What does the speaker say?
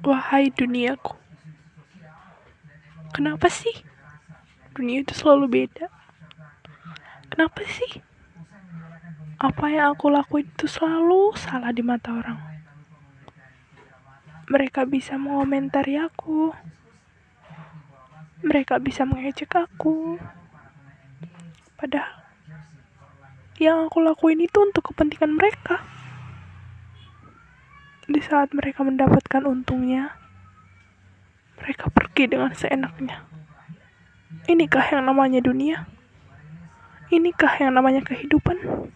Wahai duniaku, kenapa sih dunia itu selalu beda? Kenapa sih apa yang aku lakuin itu selalu salah di mata orang? Mereka bisa mengomentari aku, mereka bisa mengejek aku, padahal yang aku lakuin itu untuk kepentingan mereka. Di saat mereka mendapatkan untungnya, mereka pergi dengan seenaknya. Inikah yang namanya dunia? Inikah yang namanya kehidupan?